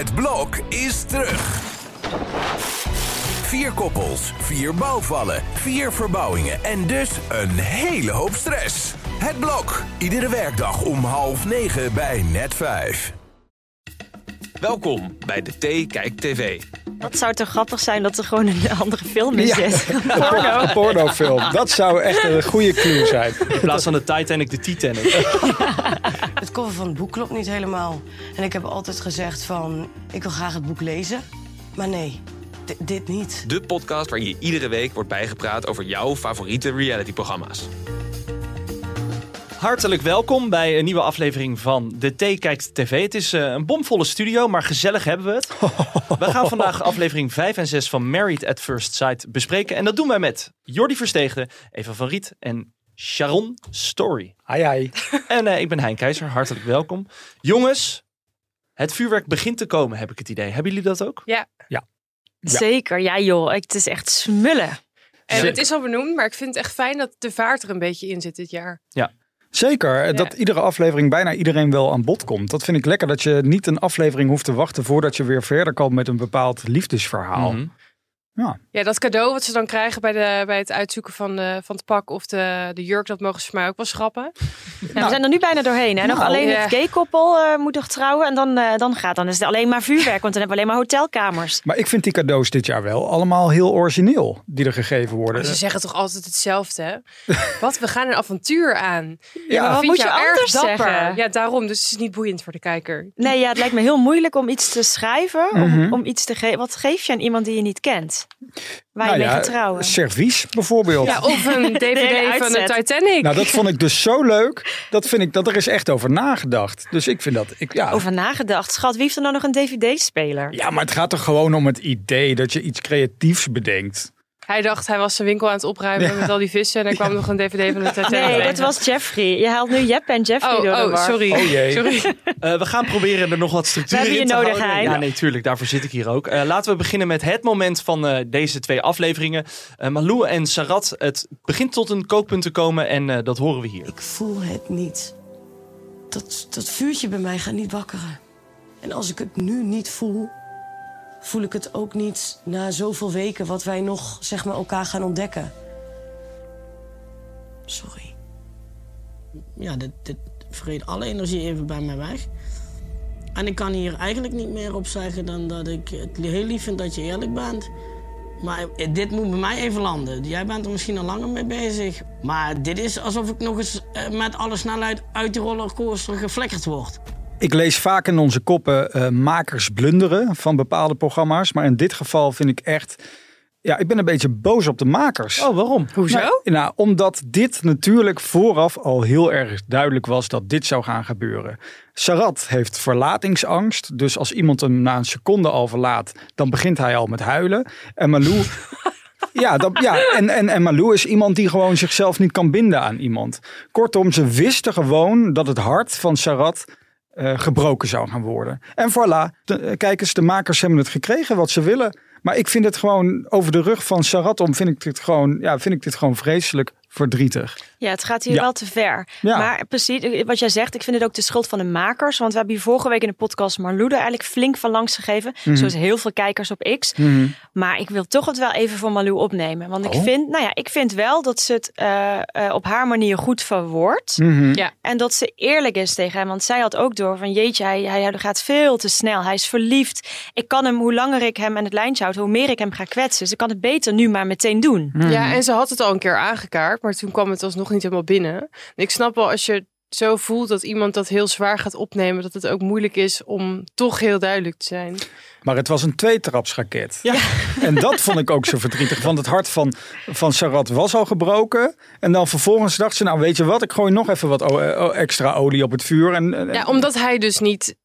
Het blok is terug. Vier koppels, vier bouwvallen, vier verbouwingen en dus een hele hoop stress. Het blok, iedere werkdag om half negen bij net vijf. Welkom bij de T Kijk TV. Wat zou toch grappig zijn dat er gewoon een andere film in Ja. zit. Een pornofilm. Dat zou echt een goede clue zijn. In plaats van de Titanic, de Titanic. cover van het boek klopt niet helemaal. En ik heb altijd gezegd van, ik wil graag het boek lezen. Maar nee, di- dit niet. De podcast waarin je iedere week wordt bijgepraat over jouw favoriete realityprogramma's. Hartelijk welkom bij een nieuwe aflevering van De T Kijkt TV. Het is eh, een bomvolle studio, maar gezellig hebben we het. We gaan vandaag aflevering 5 en 6 van Married at First Sight bespreken. En dat doen wij met Jordi Versteegde, Eva van Riet en Sharon Story. Ai, ai. En eh, ik ben Hein Keizer, hartelijk welkom. Jongens, het vuurwerk begint te komen, heb ik het idee. Hebben jullie dat ook? Zeker, ja joh, het is echt smullen. En het is al benoemd, maar ik vind het echt fijn dat de vaart er een beetje in zit dit jaar. Zeker, eh, dat iedere aflevering bijna iedereen wel aan bod komt. Dat vind ik lekker, dat je niet een aflevering hoeft te wachten voordat je weer verder komt met een bepaald liefdesverhaal. Mhm. Ja, dat cadeau wat ze dan krijgen bij, de, bij het uitzoeken van, de, van het pak of de, de jurk, dat mogen ze voor mij ook wel schrappen. Ja, we zijn er nu bijna doorheen. Hè? Nog Nou, alleen ja. het gay-koppel eh, moet nog trouwen en dan, eh, dan gaat dan is het alleen maar vuurwerk, want dan hebben we alleen maar hotelkamers. Maar ik vind die cadeaus dit jaar wel allemaal heel origineel die er gegeven worden. Maar ze zeggen toch altijd hetzelfde, hè? Wat, we gaan een avontuur aan. Ja, maar wat moet je anders dapper. zeggen? Ja, daarom. Dus het is niet boeiend voor de kijker. Nee, ja, het lijkt me heel moeilijk om iets te schrijven, om, Mhm. om iets te geven. Wat geef je aan iemand die je niet kent? Waar Nou je mee ja, gaat trouwen? Servies bijvoorbeeld. Ja, of een dvd van de. Titanic. Nou, dat vond ik dus zo leuk. Dat vind ik dat er is echt over nagedacht. Dus ik vind dat. Ik, ja. Over nagedacht. Schat, wie heeft er nou nog een dvd-speler? ja, maar het gaat toch gewoon om het idee dat je iets creatiefs bedenkt. Hij dacht, hij was zijn winkel aan het opruimen met al die vissen. En er kwam nog een dvd van de Titanic. Nee, dat was Jeffrey. Je haalt nu Jep en Jeffrey Oh, door de oh, war. sorry. Oh jee. sorry. Eh, we gaan proberen er nog wat structuur in je te nodig, houden. Ja, nee, tuurlijk. Daarvoor zit ik hier ook. Eh, laten we beginnen met het moment van eh, deze twee afleveringen. Eh, Malou en Sarat, het begint tot een kookpunt te komen en eh, dat horen we hier. Ik voel het niet. Dat, dat vuurtje bij mij gaat niet wakkeren. En als ik het nu niet voel, voel ik het ook niet na zoveel weken wat wij nog zeg maar, elkaar gaan ontdekken. Sorry. ja, dit, dit vreet alle energie even bij mij weg. En ik kan hier eigenlijk niet meer op zeggen dan dat ik het heel lief vind dat je eerlijk bent. Maar dit moet bij mij even landen. Jij bent er misschien al langer mee bezig. Maar dit is alsof ik nog eens eh, met alle snelheid uit de rollercoaster geflekkerd word. Ik lees vaak in onze koppen eh, makers blunderen van bepaalde programma's. Maar in dit geval vind ik echt. Ja, ik ben een beetje boos op de makers. Oh, waarom? Hoezo? Nou, nou, omdat dit natuurlijk vooraf al heel erg duidelijk was dat dit zou gaan gebeuren. Sarat heeft verlatingsangst. Dus als iemand hem na een seconde al verlaat, dan begint hij al met huilen. En Malou. Ja, dat, ja en, en, en Malou is iemand die gewoon zichzelf niet kan binden aan iemand. Kortom, ze wisten gewoon dat het hart van Sarat eh, gebroken zou gaan worden. En voilà, de, eh, kijk eens, de makers hebben het gekregen wat ze willen. Maar ik vind het gewoon over de rug van Sarat om, vind ik dit gewoon, ja, vind ik dit gewoon vreselijk verdrietig. Ja, het gaat hier Ja. wel te ver. Ja. Maar precies, wat jij zegt, ik vind het ook de schuld van de makers. Want we hebben hier vorige week in de podcast Marloede eigenlijk flink van langs gegeven. Mhm. Zoals heel veel kijkers op X. Maar ik wil toch het wel even voor Malou opnemen. Want ik Oh. vind, nou ja, ik vind wel dat ze het eh, eh, op haar manier goed verwoordt. Mhm. Ja. En dat ze eerlijk is tegen hem. Want zij had ook door van jeetje, hij, hij gaat veel te snel. Hij is verliefd. Ik kan hem, hoe langer ik hem aan het lijntje houd, hoe meer ik hem ga kwetsen. Dus ik kan het beter nu maar meteen doen. Ja, en ze had het al een keer aangekaart, maar toen kwam het alsnog niet helemaal binnen. En ik snap wel als je zo voelt dat iemand dat heel zwaar gaat opnemen, dat het ook moeilijk is om toch heel duidelijk te zijn. Maar het was een tweetrapsraket. Ja. En dat vond ik ook zo verdrietig. Want het hart van, van Sarat was al gebroken. En dan vervolgens dacht ze, nou weet je wat, ik gooi nog even wat extra olie op het vuur. En, en- Ja, omdat hij dus niet.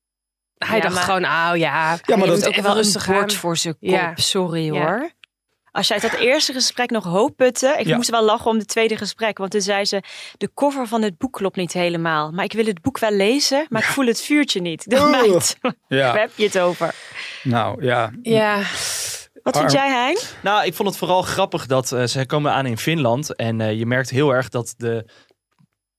Hij Ja, dacht maar- gewoon, nou ja, Ja, maar hij dat- moet heeft ook wel een bord voor zijn kop. Ja. Sorry Ja. hoor. Als jij uit dat eerste gesprek nog hoop putte. Ik Ja. moest wel lachen om het tweede gesprek. Want toen zei ze, de cover van het boek klopt niet helemaal. Maar ik wil het boek wel lezen, maar ik voel het vuurtje niet. Oeh. meid, waar ja, heb je het over? nou ja. Ja, Wat vind jij, Hein? Nou, ik vond het vooral grappig dat eh, ze komen aan in Finland. En eh, je merkt heel erg dat de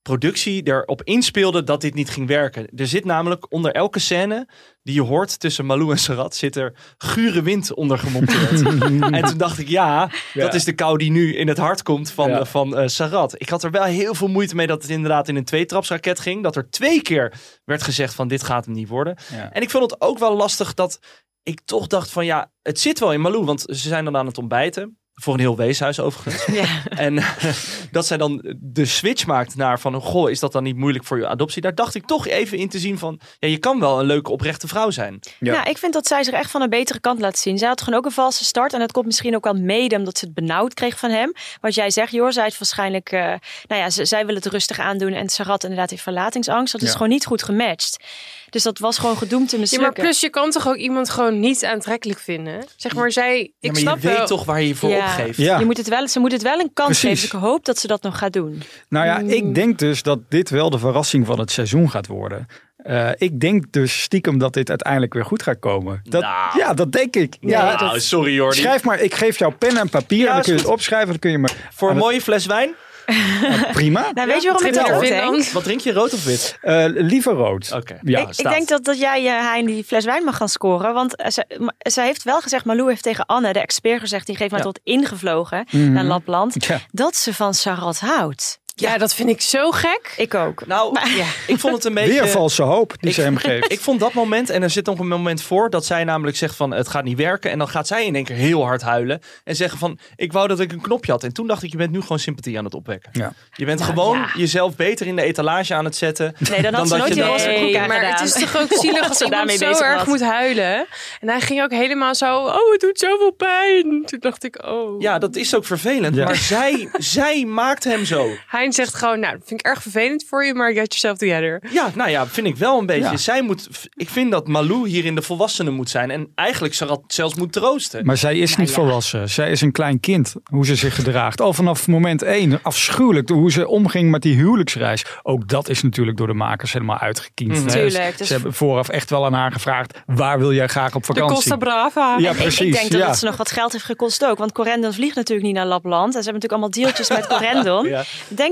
productie erop inspeelde dat dit niet ging werken. Er zit namelijk onder elke scène die je hoort tussen Malou en Sarat zit er gure wind onder gemonteerd. en toen dacht ik, ja, dat is de kou die nu in het hart komt van, Ja. van eh, Sarat. Ik had er wel heel veel moeite mee dat het inderdaad in een tweetrapsraket ging. Dat er twee keer werd gezegd van dit gaat hem niet worden. Ja. En ik vond het ook wel lastig dat ik toch dacht van ja, het zit wel in Malou. Want ze zijn dan aan het ontbijten. Voor een heel weeshuis overigens. Ja. En dat zij dan de switch maakt naar van, goh, is dat dan niet moeilijk voor je adoptie? Daar dacht ik toch even in te zien van, ja, je kan wel een leuke oprechte vrouw zijn. Ja. Nou, ik vind dat zij zich echt van een betere kant laat zien. Zij had gewoon ook een valse start. En dat komt misschien ook wel mede omdat ze het benauwd kreeg van hem. Wat jij zegt, Jor, zij heeft waarschijnlijk... eh, nou ja, ze- zij wil het rustig aandoen. En Sarat inderdaad heeft verlatingsangst. Dat is Ja. gewoon niet goed gematcht. Dus dat was gewoon gedoemd te Ja, mislukken. maar plus je kan toch ook iemand gewoon niet aantrekkelijk vinden? Zeg maar, zij... Ik Ja, maar snap je weet wel... toch waar je je voor Ja. opgeeft. Ja. Je moet het wel, ze moet het wel een kans Precies. geven. Dus ik hoop dat ze dat nog gaat doen. Nou ja, Mm. ik denk dus dat dit wel de verrassing van het seizoen gaat worden. Eh, ik denk dus stiekem dat dit uiteindelijk weer goed gaat komen. Dat, Nou. Ja, dat denk ik. ja, Nou, sorry Jordi. Schrijf maar, ik geef jou pen en papier. Ja, dan kun je het opschrijven. Dan kun je me Voor een mooie fles wijn. Het- prima. Nou, weet je waarom ik dat ook denk? Wat drink je, rood of wit? Eh, liever rood. Oké. Ja, ik, denk dat, dat jij uh, Hein die fles wijn mag gaan scoren. Want uh, ze, ma- zij heeft wel gezegd, Malou heeft tegen Anne, de expert, gezegd, die geeft mij Ja. tot ingevlogen Mhm. naar Lapland, Ja. dat ze van Sarat houdt. Ja, dat vind ik zo gek. Ik ook. Nou, Maar- ik vond het een beetje... Weer valse hoop die Ik- ze hem geeft. Ik vond dat moment, en er zit nog een moment voor, dat zij namelijk zegt van het gaat niet werken. En dan gaat zij in één keer heel hard huilen. En zeggen van ik wou dat ik een knopje had. En toen dacht ik, je bent nu gewoon sympathie aan het opwekken. Ja. Je bent Nou, gewoon ja. jezelf beter in de etalage aan het zetten. Nee, dan had Dan ze dat nooit je Nee, maar gedaan. het is toch ook zielig als iemand daarmee zo bezig erg moet huilen. En hij ging ook helemaal zo, oh, het doet zoveel pijn. Toen dacht ik, oh. Ja, dat is ook vervelend. Ja. Maar zij, zij maakt hem zo. Hij zegt gewoon, nou, dat vind ik erg vervelend voor je, maar get yourself together. Ja, nou ja, vind ik wel een beetje. Ja. Zij moet, ik vind dat Malou hierin de volwassene moet zijn. En eigenlijk Sarat zelfs moet troosten. Maar zij is niet volwassen. Zij is een klein kind. Hoe ze zich gedraagt. Al vanaf moment één. Afschuwelijk. Hoe ze omging met die huwelijksreis. Ook dat is natuurlijk door de makers helemaal uitgekiend. Mhm. Tuurlijk, dus- Ze hebben vooraf echt wel aan haar gevraagd. Waar wil jij graag op De vakantie? Costa Brava. Ja, precies. Ik, denk dat ja. ze nog wat geld heeft gekost ook. Want Corendon vliegt natuurlijk niet naar Lapland. En ze hebben natuurlijk allemaal deeltjes met Corendon. Ja.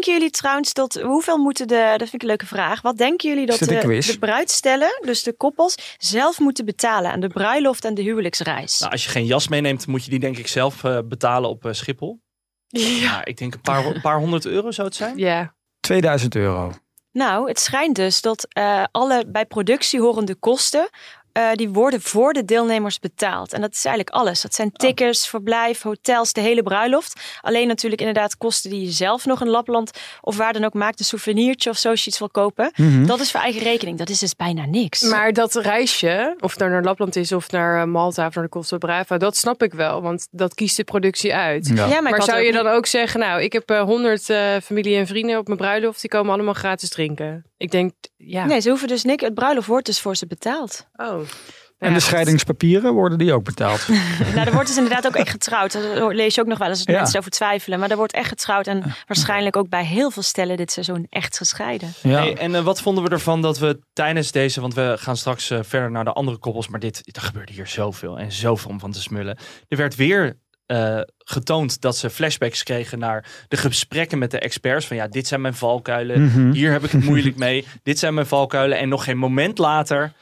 Denken jullie trouwens dat, hoeveel moeten de, dat vind ik een leuke vraag. Wat denken jullie dat de, de bruidstellen, dus de koppels, zelf moeten betalen aan de bruiloft en de huwelijksreis? Nou, als je geen jas meeneemt, moet je die denk ik zelf eh, betalen op eh, Schiphol. Ja. ik denk een paar, een paar honderd euro zou het zijn. Ja. 2000 euro. Nou, het schijnt dus dat eh, alle bij productie horende kosten. Eh, die worden voor de deelnemers betaald. En dat is eigenlijk alles. Dat zijn tickets, verblijf, hotels, de hele bruiloft. Alleen natuurlijk inderdaad kosten die je zelf nog in Lapland of waar dan ook maakt. Een souvenirtje of zo als je iets wil kopen. Mhm. Dat is voor eigen rekening. Dat is dus bijna niks. Maar dat reisje, of het nou naar Lapland is of naar eh, Malta of naar de Costa Brava, dat snap ik wel, want dat kiest de productie uit. Ja. ja, maar, zou je niet- dan ook zeggen, nou, ik heb honderd familie en vrienden op mijn bruiloft, die komen allemaal gratis drinken. Ik denk, ja. Nee, ze hoeven dus niks. Het bruiloft wordt dus voor ze betaald. Oh. En de scheidingspapieren worden die ook betaald. nou, er wordt dus inderdaad ook echt getrouwd. Daar lees je ook nog wel eens dat Ja. mensen over twijfelen. Maar er wordt echt getrouwd. En waarschijnlijk ook bij heel veel stellen dit seizoen echt gescheiden. Ja. Hey, en eh, wat vonden we ervan dat we tijdens deze, want we gaan straks eh, verder naar de andere koppels, maar dit, er gebeurde hier zoveel en zoveel om van te smullen. Er werd weer eh, getoond dat ze flashbacks kregen naar de gesprekken met de experts. Van ja, dit zijn mijn valkuilen, Mhm. hier heb ik het moeilijk mee, dit zijn mijn valkuilen. En nog geen moment later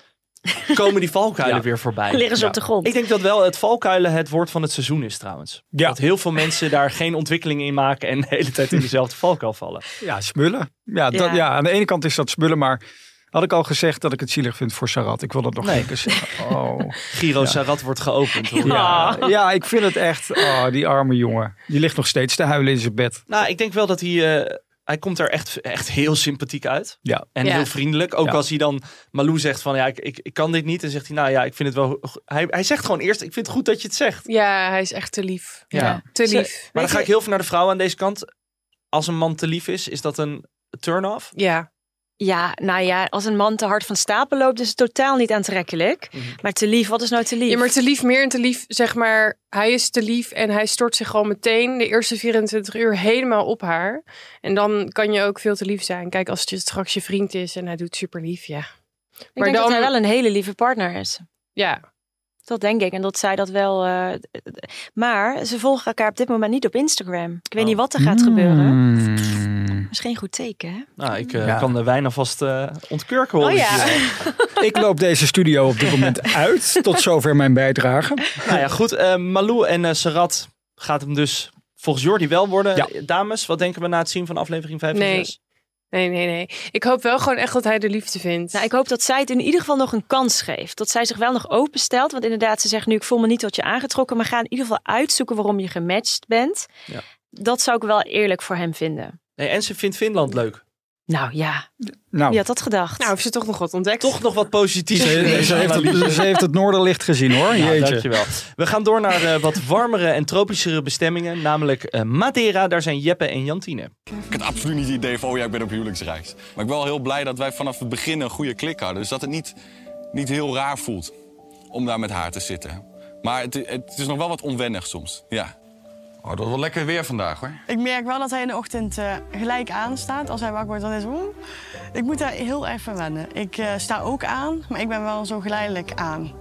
komen die valkuilen Ja. weer voorbij. Liggen ze Ja. op de grond. Ik denk dat wel het valkuilen het woord van het seizoen is trouwens. Ja. Dat heel veel mensen daar geen ontwikkeling in maken en de hele tijd in dezelfde valkuil vallen. Ja, smullen. Ja, dat, Ja. aan de ene kant is dat smullen, maar had ik al gezegd dat ik het zielig vind voor Sarat. Ik wil dat nog Nee. één keer zeggen. Oh. Giro Sarat wordt geopend. hoor. Ja, ja, ik vind het echt. Oh, die arme jongen. Die ligt nog steeds te huilen in zijn bed. Nou, ik denk wel dat hij... eh, hij komt er echt, echt heel sympathiek uit. Ja. En Ja. heel vriendelijk. Ook Ja. als hij dan Malou zegt van ja, ik, ik, ik kan dit niet. Dan zegt hij nou ja, ik vind het wel... Hij, hij zegt gewoon eerst, ik vind het goed dat je het zegt. Ja, hij is echt te lief. Ja. Te lief. Maar dan ga ik heel veel naar de vrouw aan deze kant. Als een man te lief is, is dat een turn-off? Ja. Ja, nou ja, als een man te hard van stapel loopt, is het totaal niet aantrekkelijk. Mhm. Maar te lief, wat is nou te lief? ja, maar te lief, meer en te lief, zeg maar, hij is te lief en hij stort zich gewoon meteen de eerste 24 uur helemaal op haar. En dan kan je ook veel te lief zijn. Kijk, als het straks je vriend is en hij doet super lief, ja. ik maar denk dat dan- hij wel een hele lieve partner is. Ja, Dat denk ik. En dat zij dat wel. eh, maar ze volgen elkaar op dit moment niet op Instagram. Ik weet Oh. niet wat er gaat gebeuren. Hmm. Misschien een goed teken, hè? Nou, ik eh, Ja. kan de wijn alvast eh ontkurken. hoor Oh ik ja. Ik loop deze studio op dit moment uit. Tot zover mijn bijdrage. nou ja, goed. eh, Malou en eh, Sarat gaat hem dus volgens Jordi wel worden. Ja. Dames, wat denken we na het zien van aflevering 5 en Nee. 6? Nee, nee, nee. Ik hoop wel gewoon echt dat hij de liefde vindt. Nou, ik hoop dat zij het in ieder geval nog een kans geeft. Dat zij zich wel nog openstelt. Want inderdaad, ze zegt nu, ik voel me niet tot je aangetrokken. Maar ga in ieder geval uitzoeken waarom je gematcht bent. Ja. Dat zou ik wel eerlijk voor hem vinden. Nee, en ze vindt Finland leuk. Nou ja, Nou, wie had dat gedacht? Nou, heeft ze toch nog wat ontdekt? Toch nog wat positiefs. ze, heeft het, ze heeft het noorderlicht gezien hoor. Ja, Jeetje. dankjewel. We gaan door naar eh, wat warmere en tropischere bestemmingen. Namelijk eh, Madeira. Daar zijn Jeppe en Jantine. Ik had absoluut niet het idee van, oh ja, ik ben op huwelijksreis. Maar ik ben wel heel blij dat wij vanaf het begin een goede klik hadden. Dus dat het niet, niet heel raar voelt om daar met haar te zitten. Maar het, het is nog wel wat onwennig soms, ja. Oh, dat wel lekker weer vandaag, hoor. Ik merk wel dat hij in de ochtend eh, gelijk aanstaat. Als hij wakker wordt, dan is het... ik moet daar heel erg van wennen. Ik eh, sta ook aan, maar ik ben wel zo geleidelijk aan.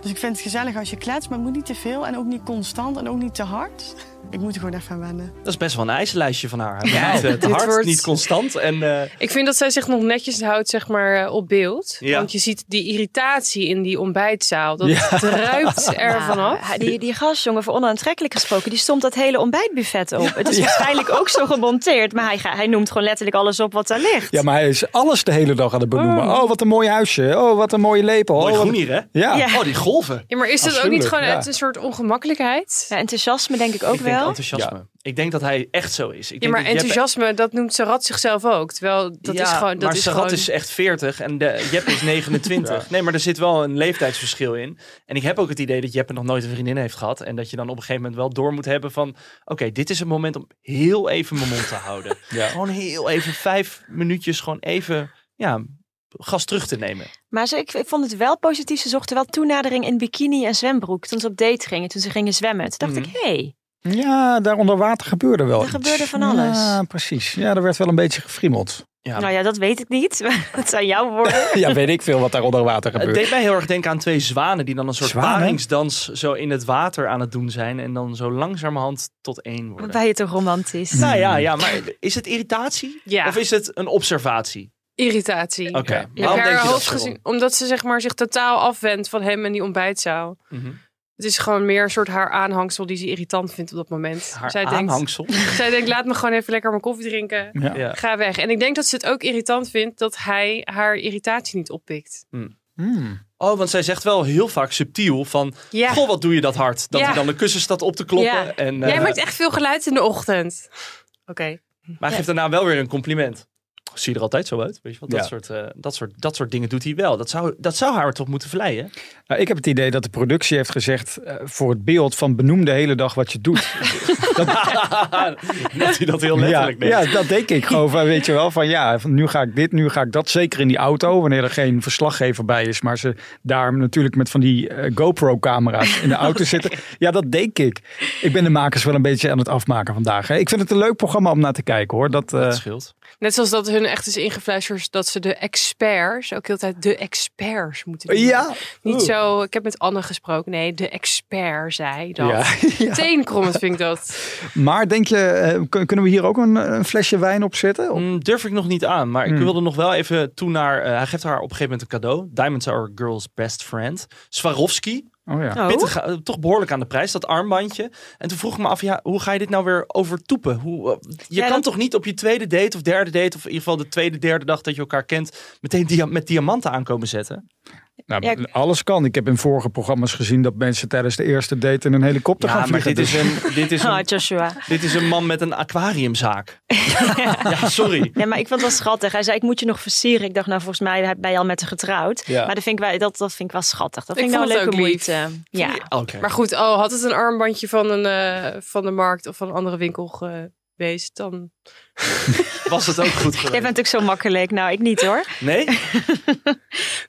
Dus ik vind het gezellig als je klets, maar het moet niet te veel en ook niet constant en ook niet te hard. Ik moet er gewoon echt van wennen. Dat is best wel een eisenlijstje van haar. Ja, dit hard, wordt- niet constant. En, eh, Ik vind dat zij zich nog netjes houdt, zeg maar, eh, op beeld. Ja. Want je ziet die irritatie in die ontbijtzaal. Dat Ja. druipt er Nou, vanaf. die, die gastjongen, voor onaantrekkelijk gesproken, die stond dat hele ontbijtbuffet op. Het is waarschijnlijk ook zo gemonteerd, maar hij, hij noemt gewoon letterlijk alles op wat daar ligt. Ja, maar hij is alles de hele dag aan het benoemen. Oh, wat een mooi huisje. Oh, wat een mooie lepel. mooi oh, groen hier, hè? Ja. Ja. Oh, die golven. Ja, maar is het ook niet gewoon uit een soort ongemakkelijkheid? Ja, enthousiasme denk ik ook ik denk wel. enthousiasme. Ik denk dat hij echt zo is. Ik Ja, denk maar enthousiasme, dat noemt Sarat zichzelf ook. Terwijl dat Ja, is gewoon... Dat maar is Sarat gewoon... is echt 40 en de, Jeppe is 29. Nee, maar er zit wel een leeftijdsverschil in. En ik heb ook het idee dat Jeppe nog nooit een vriendin heeft gehad. En dat je dan op een gegeven moment wel door moet hebben van... Oké, dit is een moment om heel even mijn mond te houden. Gewoon heel even vijf minuutjes gewoon even... Ja, gas terug te nemen. Maar ze, ik, ik vond het wel positief. Ze zochten wel toenadering in bikini en zwembroek toen ze op date gingen, toen ze gingen zwemmen. Toen dacht Mhm. ik, hé, hey, Ja, daar onder water gebeurde wel Er iets. gebeurde van alles. Ja, precies. Ja, er werd wel een beetje gefriemeld. Ja. nou ja, dat weet ik niet. dat zijn jouw woorden. Ja, weet ik veel wat daar onder water Het gebeurt. deed mij heel erg denken aan twee zwanen die dan een soort Zwanen? paringsdans zo in het water aan het doen zijn. En dan zo langzamerhand tot één worden. Wat ben je toch romantisch? Nou ja, ja, maar is het irritatie? Ja. Of is het een observatie? Irritatie. Oké, Ja. Je hebt waarom denk je dat gezien, omdat ze zeg maar, zich totaal afwendt van hem en die ontbijtzaal. Mhm. Het is gewoon meer een soort haar aanhangsel die ze irritant vindt op dat moment. Haar zij, denkt, aanhangsel. zij denkt, laat me gewoon even lekker mijn koffie drinken. Ja. Ja. Ga weg. En ik denk dat ze het ook irritant vindt dat hij haar irritatie niet oppikt. Hmm. Oh, want zij zegt wel heel vaak subtiel van... Ja. Goh, wat doe je dat hard? Dat Ja. hij dan de kussen staat op te kloppen. Ja. En, Jij eh, maakt echt veel geluid in de ochtend. Oké. Maar hij geeft daarna wel weer een compliment. Zie je er altijd zo uit? Weet je wat? Dat, Ja. soort, eh, dat, soort, dat soort dingen doet hij wel. Dat zou, dat zou haar toch moeten vleien? Nou, ik heb het idee dat de productie heeft gezegd eh, voor het beeld van benoem de hele dag wat je doet. dat hij dat heel ja, letterlijk neemt. ja, dat denk ik gewoon. Van, weet je wel, van ja, van nu ga ik dit, nu ga ik dat. Zeker in die auto, wanneer er geen verslaggever bij is. Maar ze daar natuurlijk met van die eh, GoPro-camera's in de auto zitten. Ja, dat denk ik. Ik ben de makers wel een beetje aan het afmaken vandaag. Hè. Ik vind het een leuk programma om naar te kijken hoor. Dat, eh, Dat scheelt. Net zoals dat hun echt is ingefluisterd dat ze de experts, ook heel de tijd de experts moeten doen. ja. Niet Oeh. zo, ik heb met Anne gesproken. Nee, de expert zei dat. Ja, ja. Teenkrommend vind ik dat. Maar denk je, eh, kun- kunnen we hier ook een, een flesje wijn op zetten? Mm, durf ik nog niet aan. Maar ik Hmm. wilde nog wel even toe naar... eh, hij geeft haar op een gegeven moment een cadeau. Diamonds are a girl's best friend. Swarovski. Oh ja. Oh. Pittig, eh, toch behoorlijk aan de prijs, dat armbandje. En toen vroeg ik me af, ja, hoe ga je dit nou weer overtoepen? Hoe, eh, je Ja, kan dat- toch niet op je tweede date of derde date... of in ieder geval de tweede, derde dag dat je elkaar kent... meteen dia met diamanten aankomen zetten? Nou, Ja, alles kan. Ik heb in vorige programma's gezien dat mensen tijdens de eerste date in een helikopter Ja, gaan maar vliegen. dit is, Dus- een, dit, is Ah, een, Joshua. dit is een man met een aquariumzaak. ja, sorry. Ja, maar ik vond het wel schattig. Hij zei, ik moet je nog versieren. Ik dacht, nou, volgens mij ben je al met haar getrouwd. Ja. Maar dat vind ik wel, dat, dat vind ik wel schattig. Dat Ik vind ik, wel een het leuke moeite. Ja. Maar goed, oh, had het een armbandje van, een, eh, van de markt of van een andere winkel geweest, dan... Was het ook goed Jij geweest? bent natuurlijk zo makkelijk. Nou, ik niet hoor. Nee?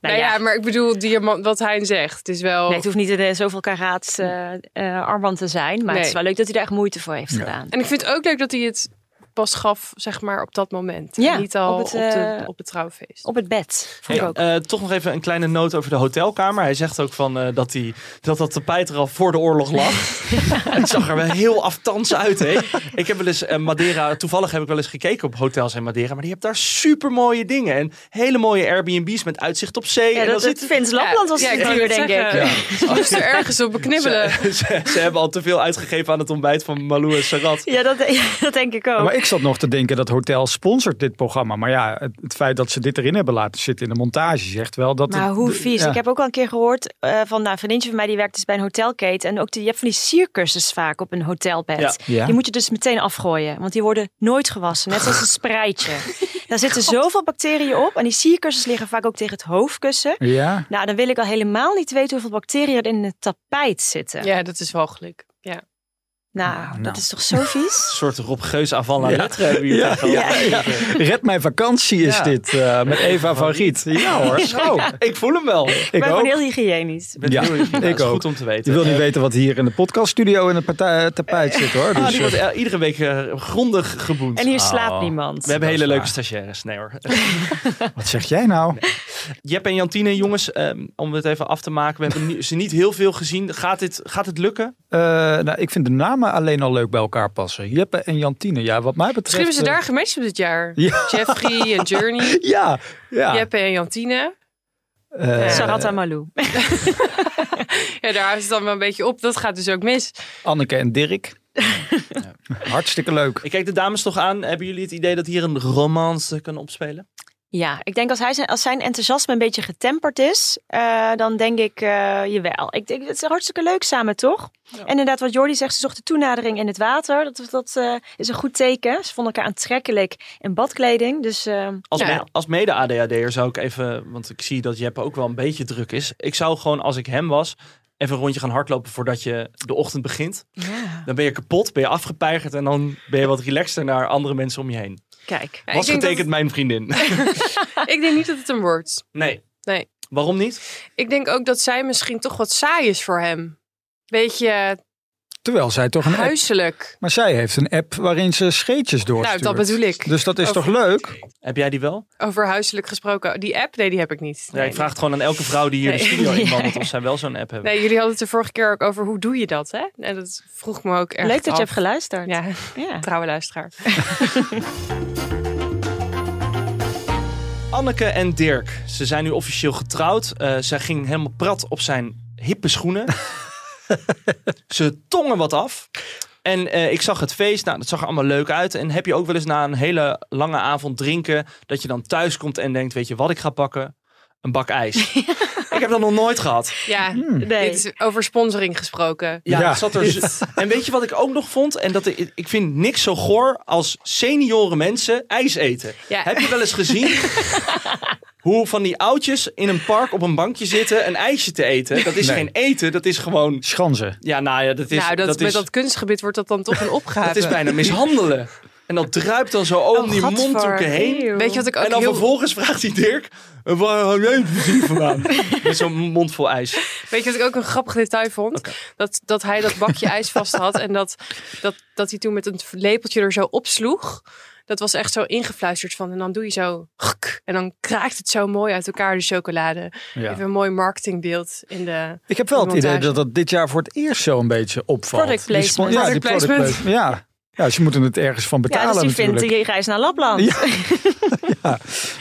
Nou ja, maar ik bedoel, diamant, wat hij zegt. Het is wel... Nee, het hoeft niet een eh, zoveel karaat eh, eh, armband te zijn. Maar het is wel leuk dat hij daar echt moeite voor heeft Ja. gedaan. En ik vind het ook leuk dat hij het pas gaf, zeg maar, op dat moment. Ja, niet al op op, het, de, eh, op het trouwfeest. Op het bed. Eh, toch nog even een kleine noot over de hotelkamer. Hij zegt ook van, eh, dat, die, dat dat tapijt er al voor de oorlog lag. het zag er wel heel aftans uit. Hè? Ik heb wel eens Madeira, toevallig heb ik wel eens gekeken op hotels in Madeira. Maar die hebben daar super mooie dingen. En hele mooie Airbnb's met uitzicht op zee. ja, en dat, dan het Vins Lapland was ja, het duur, denk ik. Ze moesten ergens op beknibbelen. Ze, ze, ze hebben al te veel uitgegeven aan het ontbijt van Malou en Sarat. Ja, dat, ja, dat denk ik ook. Maar ik zat nog te denken dat Hotel sponsort dit programma. Maar ja, het, het feit dat ze dit erin hebben laten zitten in de montage zegt wel dat. Maar het- hoe vies. ja. Ik heb ook al een keer gehoord eh, van nou, een vriendje van mij die werkt dus bij een hotelketen. En ook die, je hebt van die circussen vaak op een hotelbed. Ja. Ja. Die moet je dus meteen afgooien. Want die worden nooit gewassen. Net zoals een spreitje. Daar zitten zoveel bacteriën op. En die sierkussens liggen vaak ook tegen het hoofdkussen. Ja, Nou, dan wil ik al helemaal niet weten hoeveel bacteriën er in het tapijt zitten. Ja, dat is walgelijk. Nou, Nou. dat is toch zo vies? Een soort Rob Geus Ja. hebben Ja, ja, Red mijn vakantie is Ja. dit eh, met Eva van Riet. Ja hoor, zo. Ik voel hem wel. Ik ben ook. heel hygiënisch. Ben Ja, heel nou, ik ook. goed om te weten. Je wil niet weten wat hier in de podcaststudio in het partij- tapijt zit hoor. ah, Dus, die wordt eh, eh, iedere week grondig geboend. En hier Oh. slaapt niemand. We hebben hele leuke stagiaires. Nee hoor. wat zeg jij nou? Jep en Jantine, jongens, ehm, om het even af te maken. We hebben ze niet heel veel gezien. Gaat, dit, gaat het lukken? Eh, nou, ik vind de namen alleen al leuk bij elkaar passen. Jeppe en Jantine. Ja, wat mij betreft. Misschien hebben ze eh, daar gemeenschap dit jaar. Ja. Jeffrey en Journey. Ja, ja. Jeppe en Jantine. Eh, Sarat en Malou. Ja, daar houdt het dan wel een beetje op. Dat gaat dus ook mis. Anneke en Dirk. Hartstikke leuk. Ik kijk de dames toch aan. Hebben jullie het idee dat hier een romance kan opspelen? Ja, ik denk als, hij zijn, als zijn enthousiasme een beetje getemperd is, eh, dan denk ik, eh jawel. Ik denk, het is hartstikke leuk samen, toch? En inderdaad, wat Jordi zegt, ze zochten toenadering in het water. Dat, dat eh, is een goed teken. Ze vonden elkaar aantrekkelijk in badkleding. Dus Als, ja. me- als mede-ADHD'er zou ik even, want ik zie dat Jeppe ook wel een beetje druk is. Ik zou gewoon, als ik hem was, even een rondje gaan hardlopen voordat je de ochtend begint. Ja, Dan ben je kapot, ben je afgepeigerd en dan ben je wat relaxter naar andere mensen om je heen. Kijk. Ja, dat betekent mijn vriendin? ik denk niet dat het hem wordt. nee. Nee. Waarom niet? Ik denk ook dat zij misschien toch wat saai is voor hem. Beetje Terwijl zij toch een app... huiselijk. Maar zij heeft een app waarin ze scheetjes Nou, doorstuurt. dat bedoel ik. Dus dat is Over- toch leuk? Heb jij die wel? Over huiselijk gesproken. Die app? Nee, die heb ik niet. Ja, Nee, ik vraag het gewoon aan elke vrouw die hier de Nee. studio Ja. inwandelt of zij wel zo'n app hebben. Nee, jullie hadden het de vorige keer ook over hoe doe je dat, hè? En dat vroeg me ook echt Leuk dat je hebt geluisterd. Ja, Ja. trouwe luisteraar. Anneke en Dirk, ze zijn nu officieel getrouwd. Eh zij ging helemaal prat op zijn hippe schoenen. ze tongen wat af. En eh, ik zag het feest, nou, dat zag er allemaal leuk uit. En heb je ook wel eens na een hele lange avond drinken... dat je dan thuis komt en denkt, weet je wat ik ga pakken? Een bak ijs. ik heb dat nog nooit gehad. Ja, Nee. dit is over sponsoring gesproken. Ja, zat er En weet je wat ik ook nog vond? En dat ik, ik vind niks zo goor als senioren mensen ijs eten. Ja. Heb je wel eens gezien hoe van die oudjes in een park op een bankje zitten een ijsje te eten? Dat is Nee. geen eten, dat is gewoon... Schanzen. Ja, nou ja, dat is, nou, dat, dat met is, dat kunstgebied wordt dat dan toch een opgave. dat is bijna mishandelen. En dat druipt dan zo om Oh, die mondhoeken heen. Eeuw. Weet je wat ik ook En dan heel... vervolgens vraagt hij Dirk, "En waar hou jij het vandaan? Met zo'n mond vol ijs. Weet je wat ik ook een grappig detail vond? Dat, dat hij dat bakje ijs vast had en dat, dat, dat hij toen met een lepeltje er zo opsloeg. Dat was echt zo ingefluisterd van. En dan doe je zo. En dan kraakt het zo mooi uit elkaar, de chocolade. Ja. Even een mooi marketingbeeld in de. Ik heb wel het idee dat dat dit jaar voor het eerst zo een beetje opvalt. Product Die. Ja, die Product product placement. placement. Ja. Ja, ze moeten het ergens van Ja, betalen dus die vindt die reis naar Lapland. Ja. Nou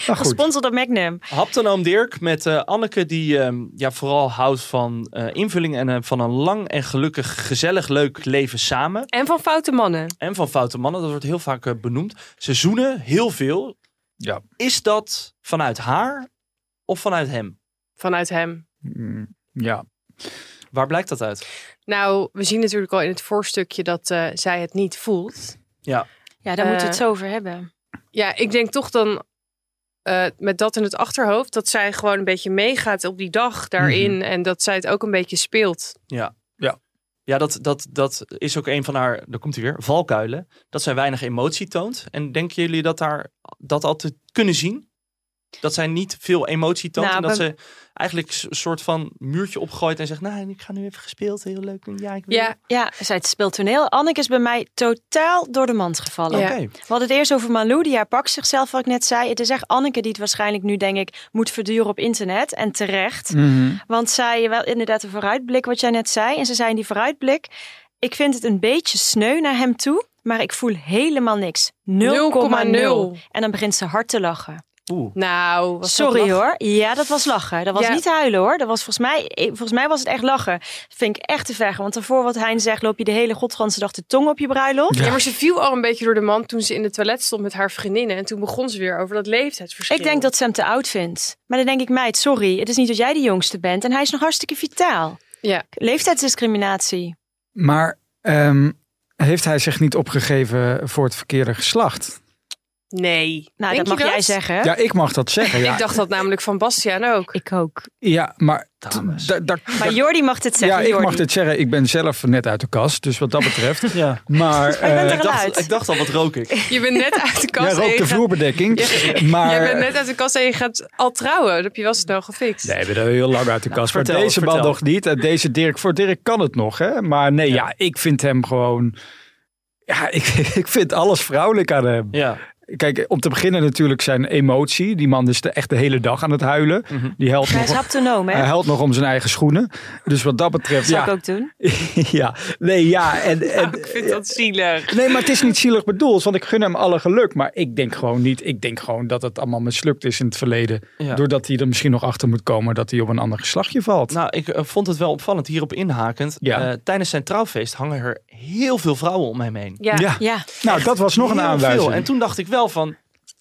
goed. Gesponsord door Magnum. Haptonoom Dirk met eh, Anneke die ehm, ja, vooral houdt van eh, invulling en eh, van een lang en gelukkig, gezellig, leuk leven samen. En van foute mannen. En van foute mannen, dat wordt heel vaak eh, benoemd. Ze zoenen heel veel. Ja. Is dat vanuit haar of vanuit hem? Vanuit hem. Mm, Ja. Waar blijkt dat uit? Nou, we zien natuurlijk al in het voorstukje dat eh, zij het niet voelt. Ja, Ja, daar moeten we Eh, het zo over hebben. Ja, ik denk toch dan eh, met dat in het achterhoofd dat zij gewoon een beetje meegaat op die dag daarin en dat zij het ook een beetje speelt. ja. Ja. Ja, dat, dat, dat is ook een van haar, daar komt hij weer, valkuilen. Dat zij weinig emotie toont. En denken jullie dat daar dat al te kunnen zien? Dat zij niet veel emotie toont. Nou, en dat ze eigenlijk een soort van muurtje opgooit en zegt... Nou, ik ga nu even gespeeld. Heel leuk. Ja, ik wil... Ja, Ja, zij speelt toneel. Anneke is bij mij totaal door de mand gevallen. Ja. Oké. We hadden het eerst over Malou, die herpakt zichzelf, wat ik net zei. Het is echt Anneke die het waarschijnlijk nu, denk ik, moet verduren op internet. En terecht. Mhm. Want zij, wel inderdaad een vooruitblik, wat jij net zei. En ze zei in die vooruitblik, ik vind het een beetje sneu naar hem toe. Maar ik voel helemaal niks. 0,0. En dan begint ze hard te lachen. Oeh. nou, was dat Sorry hoor. Ja, dat was lachen. Dat was Ja. niet huilen hoor. Dat was volgens mij, eh, volgens mij was het echt lachen. Vind ik echt te ver. Want daarvoor wat Hein zegt, loop je de hele godganse dag de tong op je bruiloft. Ja, maar ze viel al een beetje door de mand toen ze in het toilet stond met haar vriendinnen. En toen begon ze weer over dat leeftijdsverschil. Ik denk dat ze hem te oud vindt. Maar dan denk ik, meid, sorry. Het is niet dat jij de jongste bent. En hij is nog hartstikke vitaal. Ja. Leeftijdsdiscriminatie. Maar ehm, heeft hij zich niet opgegeven voor het verkeerde geslacht? Nee. Nou, Denk dat je mag jij zeggen. Ja, ik mag dat zeggen. Ja, Ik dacht dat namelijk van Bastiaan ook. Ik ook. ja maar... Maar Jordi mag dit ja, zeggen. ik mag dit zeggen. Ik ben zelf net uit de kast. Dus wat dat betreft. Ja. Maar je eh, er Ik dacht, uit. ik dacht al, wat rook ik? Je bent net uit de jij kast en rookt je de gaat- vloerbedekking. Jij maar bent net uit de kast en je gaat al trouwen. Dat heb je wel snel gefixt. Nee, we zijn heel lang uit de kast. maar deze man vertel. nog niet. En deze Dirk, voor Dirk kan het nog. Hè? Maar nee, ja. ik vind hem gewoon... Ja, ik, ik vind alles vrouwelijk aan hem. Ja. Kijk, om te beginnen natuurlijk zijn emotie. Die man is de, echt de hele dag aan het huilen. Mhm. Die helpt Hij is nog, haptonoom, hè? hij helpt nog om zijn eigen schoenen. Dus wat dat betreft, Dat zou ja. ik ook doen. ja. Nee, ja. En, en, ik vind dat zielig. Nee, maar het is niet zielig bedoeld, want ik gun hem alle geluk. Maar ik denk gewoon niet. Ik denk gewoon dat het allemaal mislukt is in het verleden. Ja. Doordat hij er misschien nog achter moet komen dat hij op een ander geslachtje valt. Nou, ik eh, vond het wel opvallend hierop inhakend. Ja. Eh, tijdens zijn trouwfeest hangen er heel veel vrouwen om hem heen. Ja. ja. Ja. Nou, dat was nog een aanwijzing. veel. En toen dacht ik wel van,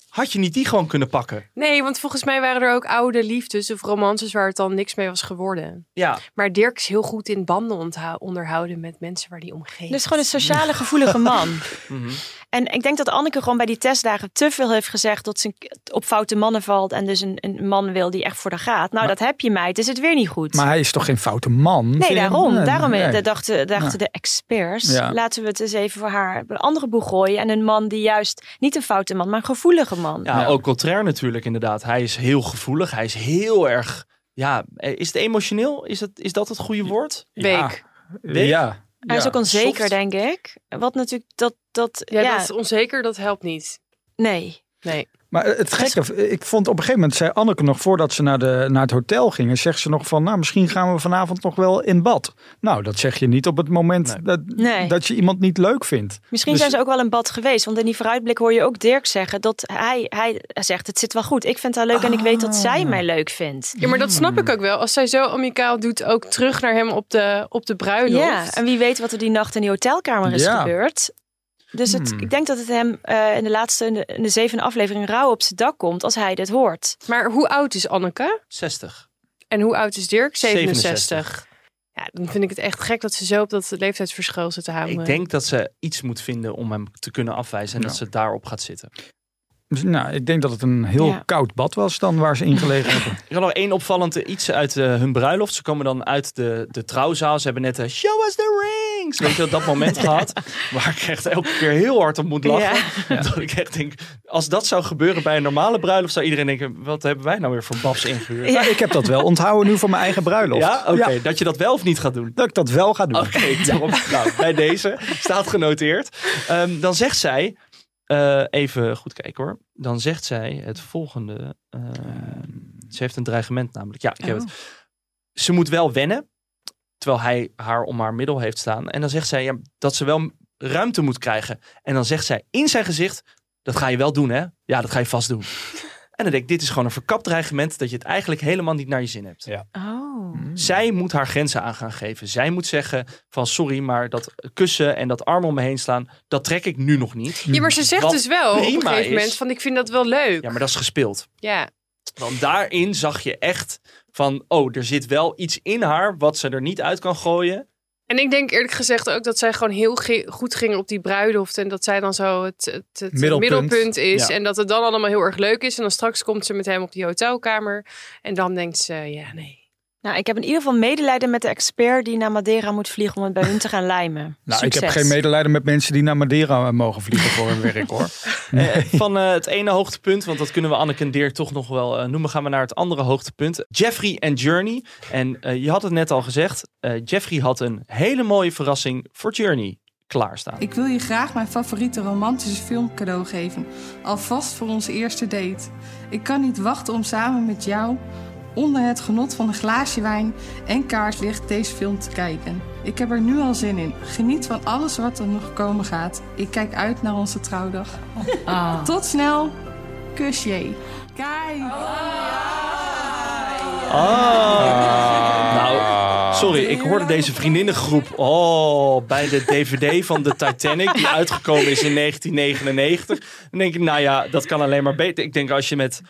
had je niet die gewoon kunnen pakken? Nee, want volgens mij waren er ook oude liefdes of romances waar het dan niks mee was geworden. Ja, Maar Dirk is heel goed in banden onderhouden met mensen waar die om geeft. Dus gewoon een sociale gevoelige man. Mhm. En ik denk dat Anneke gewoon bij die testdagen te veel heeft gezegd dat ze op foute mannen valt en dus een, een man wil die echt voor haar gaat. Nou, dat heb je meid, is het weer niet goed. Maar hij is toch geen foute man? Nee, daarom. Nee, daarom nee. eh, dachten, dachten Ja. de experts. Ja. Laten we het eens even voor haar op een andere boeg gooien. En een man die juist niet een foute man, maar een gevoelige man. ja, Ja. ook contrair natuurlijk inderdaad. Hij is heel gevoelig, hij is heel erg... Ja, eh, is het emotioneel? Is, het, is dat het goede woord? Week. Week? Ja. Hij is ook onzeker, soft. denk ik. Wat natuurlijk, dat, dat, Ja, ja, dat is onzeker, dat helpt niet. nee. Nee. Maar het gekke, ik vond op een gegeven moment, zei Anneke nog voordat ze naar, de, naar het hotel gingen, zegt ze nog van, nou misschien gaan we vanavond nog wel in bad. Nou, dat zeg je niet op het moment Nee. dat, Nee. dat je iemand niet leuk vindt. Misschien Dus- zijn ze ook wel in bad geweest. Want in die vooruitblik hoor je ook Dirk zeggen dat hij, hij zegt: Het zit wel goed. Ik vind haar leuk en ik weet dat Ah. zij mij leuk vindt. Ja, maar dat snap ik ook wel. Als zij zo amicaal doet, ook terug naar hem op de, op de bruiloft. Ja, en wie weet wat er die nacht in die hotelkamer is Ja. gebeurd. Dus het, Hmm. ik denk dat het hem eh, in de laatste, in de, in de zevende aflevering rauw op zijn dak komt als hij dit hoort. Maar hoe oud is Anneke? 60. En hoe oud is Dirk? 67. 67. Ja, dan vind ik het echt gek dat ze zo op dat leeftijdsverschil zitten houden. Ik denk dat ze iets moet vinden om hem te kunnen afwijzen en Ja. dat ze daarop gaat zitten. Dus, nou, ik denk dat het een heel Ja. koud bad was dan waar ze ingelegen hebben. Ik had nog één opvallend eh, iets uit eh, hun bruiloft. Ze komen dan uit de, de trouwzaal. Ze hebben net de show us the rings. Weet je dat moment gehad. Waar ik echt elke keer heel hard om moet lachen. Dat ik echt denk, als dat zou gebeuren bij een normale bruiloft, zou iedereen denken, wat hebben wij nou weer voor babs ingehuurd? Ja, ik heb dat wel onthouden nu voor mijn eigen bruiloft. Ja, oké. Dat je dat wel of niet gaat doen. dat ik dat wel ga doen. Oké, daarom- nou, bij deze staat genoteerd. Ehm, dan zegt zij, eh, even goed kijken hoor. Dan zegt zij het volgende. ehm, ze heeft een dreigement namelijk. Ja, ik heb het. Ze moet wel wennen, terwijl hij haar om haar middel heeft staan. En dan zegt zij ja, dat ze wel ruimte moet krijgen. En dan zegt zij in zijn gezicht, dat ga je wel doen hè? Ja, dat ga je vast doen. En dan denk ik, dit is gewoon een verkapt dreigement dat je het eigenlijk helemaal niet naar je zin hebt. Ja. Oh. Zij moet haar grenzen aan gaan geven. Zij moet zeggen van sorry, maar dat kussen en dat arm om me heen slaan, dat trek ik nu nog niet. Ja, maar ze zegt Wat dus wel op een prima gegeven is- moment van ik vind dat wel leuk. Ja, maar dat is gespeeld. Ja. Want daarin zag je echt van, oh, er zit wel iets in haar wat ze er niet uit kan gooien. En ik denk eerlijk gezegd ook dat zij gewoon heel ge- goed ging op die bruiloft. En dat zij dan zo het, het, het Middelpunt. middelpunt. is. Ja. En dat het dan allemaal heel erg leuk is. En dan straks komt ze met hem op die hotelkamer. En dan denkt ze, ja nee. Nou, ik heb in ieder geval medelijden met de expert die naar Madeira moet vliegen om het bij hun te gaan lijmen. Nou, ik heb geen medelijden met mensen die naar Madeira mogen vliegen voor hun werk hoor. Eh, van eh, het ene hoogtepunt, want dat kunnen we Anneke en Deer toch nog wel eh, noemen, gaan we naar het andere hoogtepunt. Jeffrey en Journey. En eh, je had het net al gezegd, eh, Jeffrey had een hele mooie verrassing voor Journey klaarstaan. Ik wil je graag mijn favoriete romantische film cadeau geven. Alvast voor onze eerste date. Ik kan niet wachten om samen met jou onder het genot van een glaasje wijn en kaarslicht deze film te kijken. Ik heb er nu al zin in. Geniet van alles wat er nog komen gaat. Ik kijk uit naar onze trouwdag. Tot snel. Kus je. Kijk. Ah. Nou, sorry, ik hoorde deze vriendinnengroep oh, bij de DVD van de Titanic, die uitgekomen is in 1999. Dan denk ik, nou ja, dat kan alleen maar beter. Ik denk als je met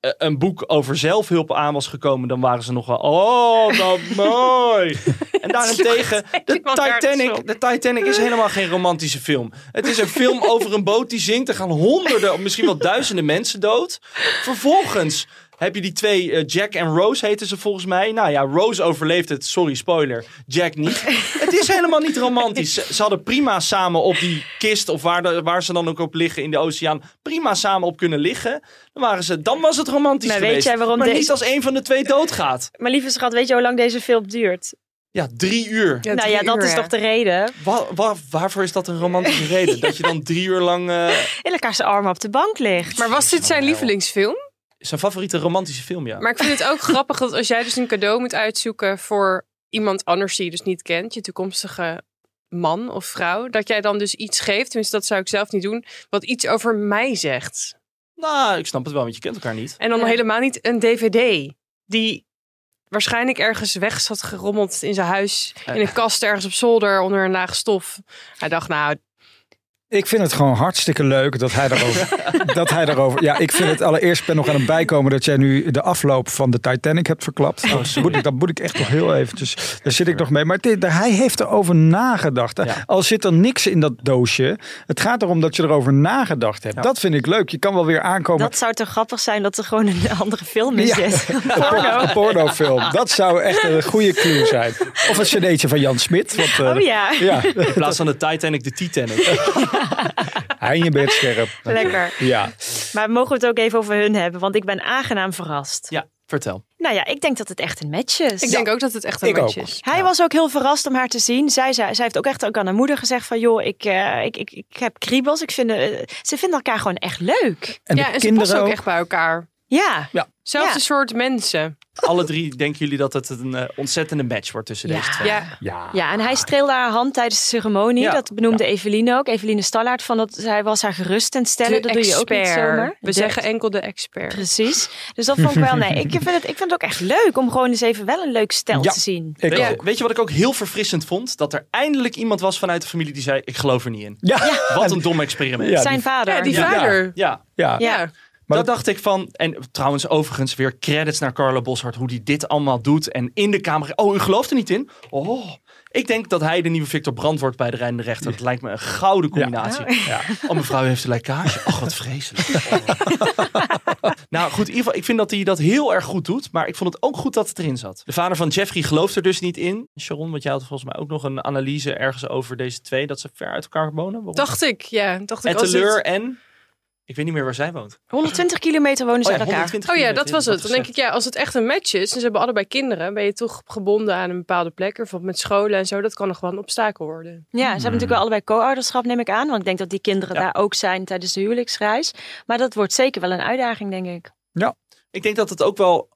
een boek over zelfhulp aan was gekomen, dan waren ze nog wel, oh, wat mooi. En daarentegen, de Titanic, de Titanic is helemaal geen romantische film. Het is een film over een boot die zinkt. Er gaan honderden, of misschien wel duizenden mensen dood. Vervolgens heb je die twee, eh, Jack en Rose heten ze volgens mij. Nou ja, Rose overleeft het, sorry spoiler, Jack niet. het is helemaal niet romantisch. Ze, ze hadden prima samen op die kist, of waar, de- waar ze dan ook op liggen in de oceaan, prima samen op kunnen liggen. Dan, waren ze, dan was het romantisch Maar weet geweest. jij waarom maar deze- niet als een van de twee doodgaat. Maar lieve schat, weet je hoe lang deze film duurt? Ja, drie uur. nou ja, dat is toch de reden. Wa- wa- waarvoor is dat een romantische reden? Dat je dan drie uur lang eh, In elkaar zijn armen op de bank ligt. Maar was dit zijn lievelingsfilm? Zijn favoriete romantische film, ja. Maar ik vind het ook grappig dat als jij dus een cadeau moet uitzoeken voor iemand anders die je dus niet kent, je toekomstige man of vrouw, dat jij dan dus iets geeft, tenminste dat zou ik zelf niet doen, wat iets over mij zegt. Nou, ik snap het wel, want je kent elkaar niet. En dan helemaal niet een dvd die waarschijnlijk ergens weg zat gerommeld in zijn huis, in een kast ergens op zolder onder een laag stof. Hij dacht, nou, Ik vind het gewoon hartstikke leuk dat hij daarover. dat hij daarover ja, ik vind het allereerst ik ben nog aan het bijkomen dat jij nu de afloop van de Titanic hebt verklapt. Oh, dat, moet ik, dat moet ik echt nog heel eventjes. Daar zit ik nog mee. Maar dit, hij heeft erover nagedacht. Al zit er niks in dat doosje. Het gaat erom dat je erover nagedacht hebt. Dat vind ik leuk. Je kan wel weer aankomen. Dat zou toch grappig zijn dat er gewoon een andere film in Ja. zit. Een pornofilm. Dat zou echt een goede clue zijn. Of een cd'tje van Jan Smit. Want, eh, Oh ja. ja. In plaats van de Titanic, de Titanic. Hein, je bent scherp. Lekker. Ja. Maar mogen we het ook even over hun hebben? Want ik ben aangenaam verrast. Ja, vertel. Nou ja, ik denk dat het echt een match is. ik denk ook dat het echt een Ik match ook. is. Hij was ook heel verrast om haar te zien. Zij, zij, zij heeft ook echt ook aan haar moeder gezegd van... joh, ik, eh, ik, ik, ik heb kriebels. Ik vind, eh, ze vinden elkaar gewoon echt leuk. En de ja, en ze kinderen passen ook ook. echt bij elkaar. Ja. Ja. Zelfde Ja. soort mensen. Alle drie denken jullie dat het een eh, ontzettende match wordt tussen deze twee. Ja. Ja. Ja, en hij streelde haar hand tijdens de ceremonie. Ja. Dat benoemde Eveline ook. Eveline Stallaert van dat zij was haar gerust en stellen. De dat doe je ook niet expert. zomaar. We De- zeggen enkel de expert. Precies. Dus dat vond ik wel. Nee, ik vind, het, ik vind het ook echt leuk om gewoon eens even wel een leuk stel Ja. te zien. Ik Weet, je, ook. weet je wat ik ook heel verfrissend vond? Dat er eindelijk iemand was vanuit de familie die zei: Ik geloof er niet in. Ja. Wat een dom experiment. Ja, Zijn die- vader. Ja, die Ja. vader. Ja, Ja. Maar dat dacht ik van. En trouwens, overigens weer credits naar Carlo Boshart. Hoe die dit allemaal doet. En in de kamer. Oh, u gelooft er niet in? Oh. Ik denk dat hij de nieuwe Victor Brandt wordt bij de Rijdende Rechter. Dat lijkt me een gouden combinatie. Ja. Oh, mevrouw heeft een lekkage. Ach, wat vreselijk. Oh. nou goed, in ieder geval, ik vind dat hij dat heel erg goed doet. Maar ik vond het ook goed dat het erin zat. De vader van Jeffrey gelooft er dus niet in. Sharon, want jij had volgens mij ook nog een analyse ergens over deze twee. Dat ze ver uit elkaar wonen. Waarom? Dacht ik, ja. Dacht ik, als Etteleur dit- en... Ik weet niet meer waar zij woont. 120 kilometer wonen ze Oh ja, elkaar. 120 Oh ja, dat was het. Dan denk ik, ja, als het echt een match is en ze hebben allebei kinderen, ben je toch gebonden aan een bepaalde plek. Bijvoorbeeld met scholen en zo. Dat kan nog wel een obstakel worden. Ja, ze hebben natuurlijk wel allebei co-ouderschap, neem ik aan. Want ik denk dat die kinderen daar ook zijn tijdens de huwelijksreis. Maar dat wordt zeker wel een uitdaging, denk ik. Ik denk dat het ook wel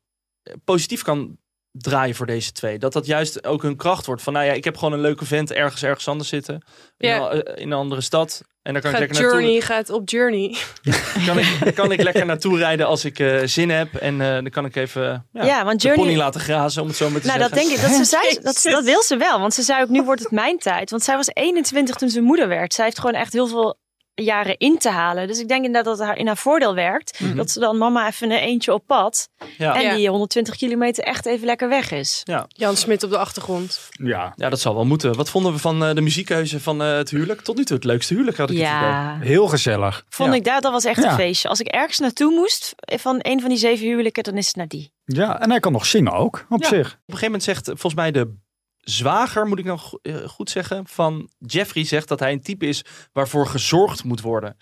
positief kan draaien voor deze twee. Dat dat juist ook hun kracht wordt. Van nou ja, ik heb gewoon een leuke vent ergens ergens anders zitten. In, Ja. een, eh, in een andere stad. En daar kan ik Gaat lekker Journey, naartoe. gaat op Journey. Kan ik, kan ik lekker naartoe rijden als ik eh, zin heb. En eh, dan kan ik even ja, Ja, want de pony laten grazen, om het zo maar te Nou, dat zeggen. denk ik. Dat, ze zei, dat, dat wil ze wel. Want ze zei ook, nu wordt het mijn tijd. Want zij was 21 toen ze moeder werd. Zij heeft gewoon echt heel veel jaren in te halen. Dus ik denk inderdaad dat het haar in haar voordeel werkt. Mhm. Dat ze dan mama even een eentje op pad. Ja. En Ja. die 120 kilometer echt even lekker weg is. Ja. Jan Smit op de achtergrond. Ja. ja, dat zal wel moeten. Wat vonden we van eh, de muziekkeuze van eh, het huwelijk? Tot nu toe het leukste huwelijk had ik het. Ja, Heel gezellig. vond Ja. ik dat, dat was echt Ja. een feestje. Als ik ergens naartoe moest van een van die zeven huwelijken, dan is het naar die. Ja, en hij kan nog zingen ook, op Ja. zich. Op een gegeven moment zegt eh, volgens mij de zwager, moet ik nou go- goed zeggen, van Jeffrey zegt dat hij een type is waarvoor gezorgd moet worden.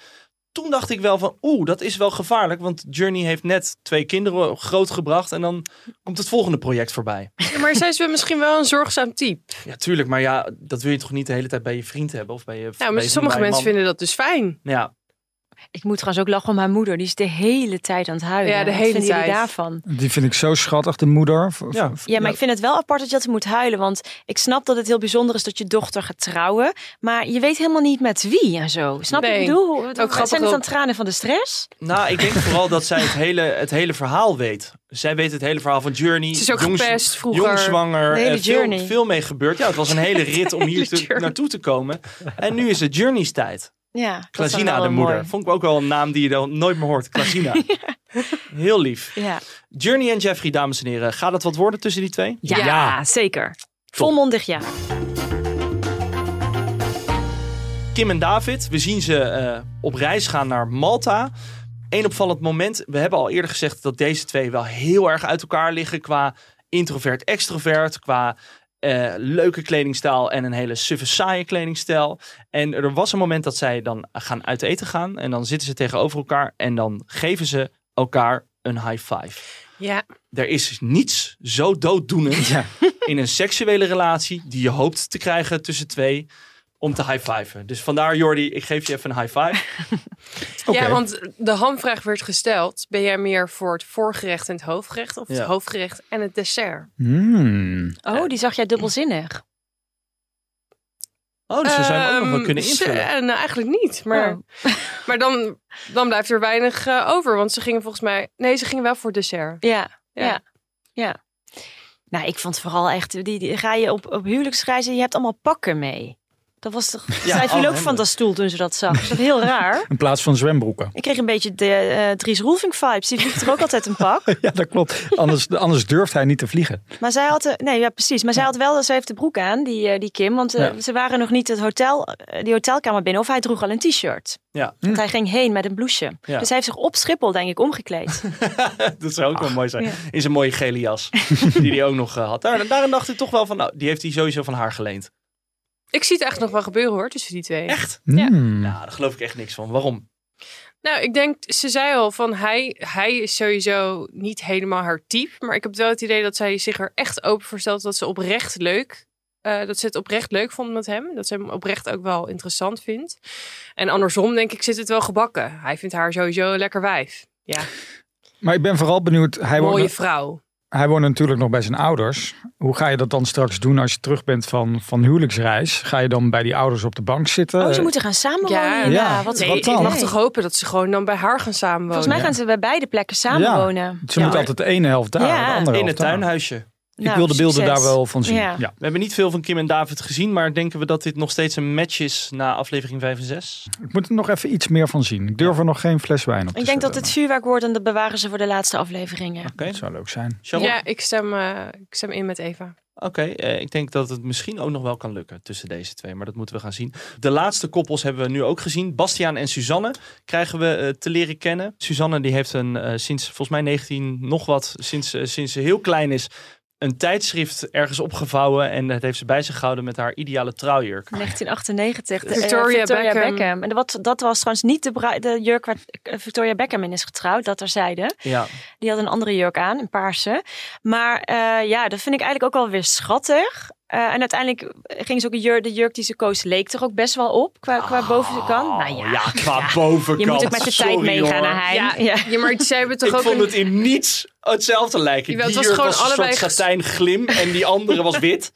Toen dacht ik wel van, oeh, dat is wel gevaarlijk, want Journey heeft net twee kinderen grootgebracht en dan komt het volgende project voorbij. Ja, maar zij is wel misschien wel een zorgzaam type. Ja, tuurlijk, maar ja, dat wil je toch niet de hele tijd bij je vriend hebben of bij je Nou, maar sommige bij mensen vinden dat dus fijn. Ja, Ik moet trouwens ook lachen om haar moeder. Die is de hele tijd aan het huilen. Ja, de hele tijd. daarvan? Die vind ik zo schattig, de moeder. Ja. Ja, maar ik vind het wel apart dat je altijd moet huilen. Want ik snap dat het heel bijzonder is dat je dochter gaat trouwen. Maar je weet helemaal niet met wie en zo. Snap je ik bedoel? Ook grappig Zijn het dan tranen van de stress? nou, ik denk vooral dat zij het hele, het hele verhaal weet. Zij weet het hele verhaal van Journey. Ze is ook Jongs- gepest vroeger. Jongzwanger. De hele eh, veel, mee gebeurd. Ja, het was een hele rit om hier te- naartoe te komen. En nu is het Journey's tijd. Ja, Klazina, de moeder. mooi. Vond ik ook wel een naam die je dan nooit meer hoort. Klazina. Heel lief. Ja. Journey en Jeffrey, dames en heren. Gaat het wat worden tussen die twee? Ja, zeker. Volmondig ja. Kim en David, we zien ze eh, op reis gaan naar Malta. Eén opvallend moment. We hebben al eerder gezegd dat deze twee wel heel erg uit elkaar liggen qua introvert-extrovert, qua eh, leuke kledingstijl en een hele suffe saaie kledingstijl. En er was een moment dat zij dan gaan uit eten gaan en dan zitten ze tegenover elkaar en dan geven ze elkaar een high five. Ja. Er is niets zo dooddoenend Ja. in een seksuele relatie die je hoopt te krijgen tussen twee om te high-fiven. Dus vandaar Jordi, ik geef je even een high five. Oké. ja, want de hamvraag werd gesteld. Ben jij meer voor het voorgerecht en het hoofdgerecht? Of het hoofdgerecht en het dessert? Hmm. Oh, die zag jij dubbelzinnig. Oh, dus we zijn ook nog wel Ehm, kunnen ze- invullen. eh, nou, eigenlijk niet. Maar, maar dan, dan blijft er weinig eh, over. Want ze gingen volgens mij... Nee, ze gingen wel voor dessert. Ja, Ja. ja, ja. Nou, ik vond vooral echt, die, die ga je op, op huwelijksreizen, je hebt allemaal pakken mee. Dat was toch, Ja, zij viel oh, ook van hem. de stoel toen ze dat zag. Dat is heel raar? In plaats van zwembroeken. Ik kreeg een beetje de eh, Dries Roelvink vibes. Die vliegt er ook altijd een pak. Ja, dat klopt. Anders, anders durft hij niet te vliegen. Maar zij had, de- nee, ja, precies. Maar zij had wel, ze heeft de broek aan, die, eh, die Kim. Want eh, Ja. ze waren nog niet het hotel, eh, die hotelkamer binnen. Of hij droeg al een t-shirt. Ja, Want hij ging heen met een blouseje. Ja. Dus hij heeft zich op Schiphol, denk ik, omgekleed. dat zou ook wel mooi zijn. ja. In zijn mooie gele jas. die hij ook nog eh, had. Daar, daarin dacht ik toch wel van, nou, die heeft hij sowieso van haar geleend. Ik zie het echt nog wel gebeuren hoor, tussen die twee. Echt? Ja. Hmm. Nou, daar geloof ik echt niks van. Waarom? Nou, ik denk, ze zei al van hij, hij is sowieso niet helemaal haar type. Maar ik heb wel het idee dat zij zich er echt open voor stelt dat ze oprecht leuk, eh, dat ze het oprecht leuk vond met hem. Dat ze hem oprecht ook wel interessant vindt. En andersom denk ik zit het wel gebakken. Hij vindt haar sowieso een lekker wijf. Ja, Maar ik ben vooral benieuwd. Hij mooie woont, vrouw. Hij woont natuurlijk nog bij zijn ouders. Hoe ga je dat dan straks doen als je terug bent van, van huwelijksreis? Ga je dan bij die ouders op de bank zitten? Oh, ze moeten gaan samenwonen. Ja. Ja, Ja. wat Nee, wat ik mag toch hopen dat ze gewoon dan bij haar gaan samenwonen. Volgens mij gaan ze bij beide plekken samenwonen. Ze moet altijd de ene helft daar, Ja. de andere In het daar. Ik Nou, wil de beelden succes. daar wel van zien. Ja. Ja. We hebben niet veel van Kim en David gezien, maar denken we dat dit nog steeds een match is na aflevering 5 en 6? Ik moet er nog even iets meer van zien. Ik durf er nog geen fles wijn op te Ik denk dat het vuurwerk wordt en dat bewaren ze voor de laatste afleveringen. Oké. Dat zou leuk zijn. Sharon? Ja, ik stem, eh, ik stem in met Eva. Oké, eh, ik denk dat het misschien ook nog wel kan lukken tussen deze twee, maar dat moeten we gaan zien. De laatste koppels hebben we nu ook gezien. Bastiaan en Suzanne krijgen we eh, te leren kennen. Suzanne die heeft een sinds volgens mij 19 nog wat, sinds, sinds ze heel klein is, een tijdschrift ergens opgevouwen en dat heeft ze bij zich gehouden met haar ideale trouwjurk. 1998. de, eh, Victoria Beckham. En dat, dat was trouwens niet de, de jurk waar eh, Victoria Beckham in is getrouwd. Dat er zeiden. Ja, Die had een andere jurk aan, een paarse. Maar eh, ja, dat vind ik eigenlijk ook wel weer schattig. Eh, en uiteindelijk ging ze ook een jurk, de jurk die ze koos, leek er ook best wel op qua, qua bovenkant. Nou ja, Oh, ja, qua bovenkant. je moet ook met de tijd meegaan hoor. naar Ja, Hein. Ja. ja, maar zij hebben toch Ik ook vond een... het in niets hetzelfde lijken. Jawel, het die was gewoon was een soort satijn glim en die andere was wit.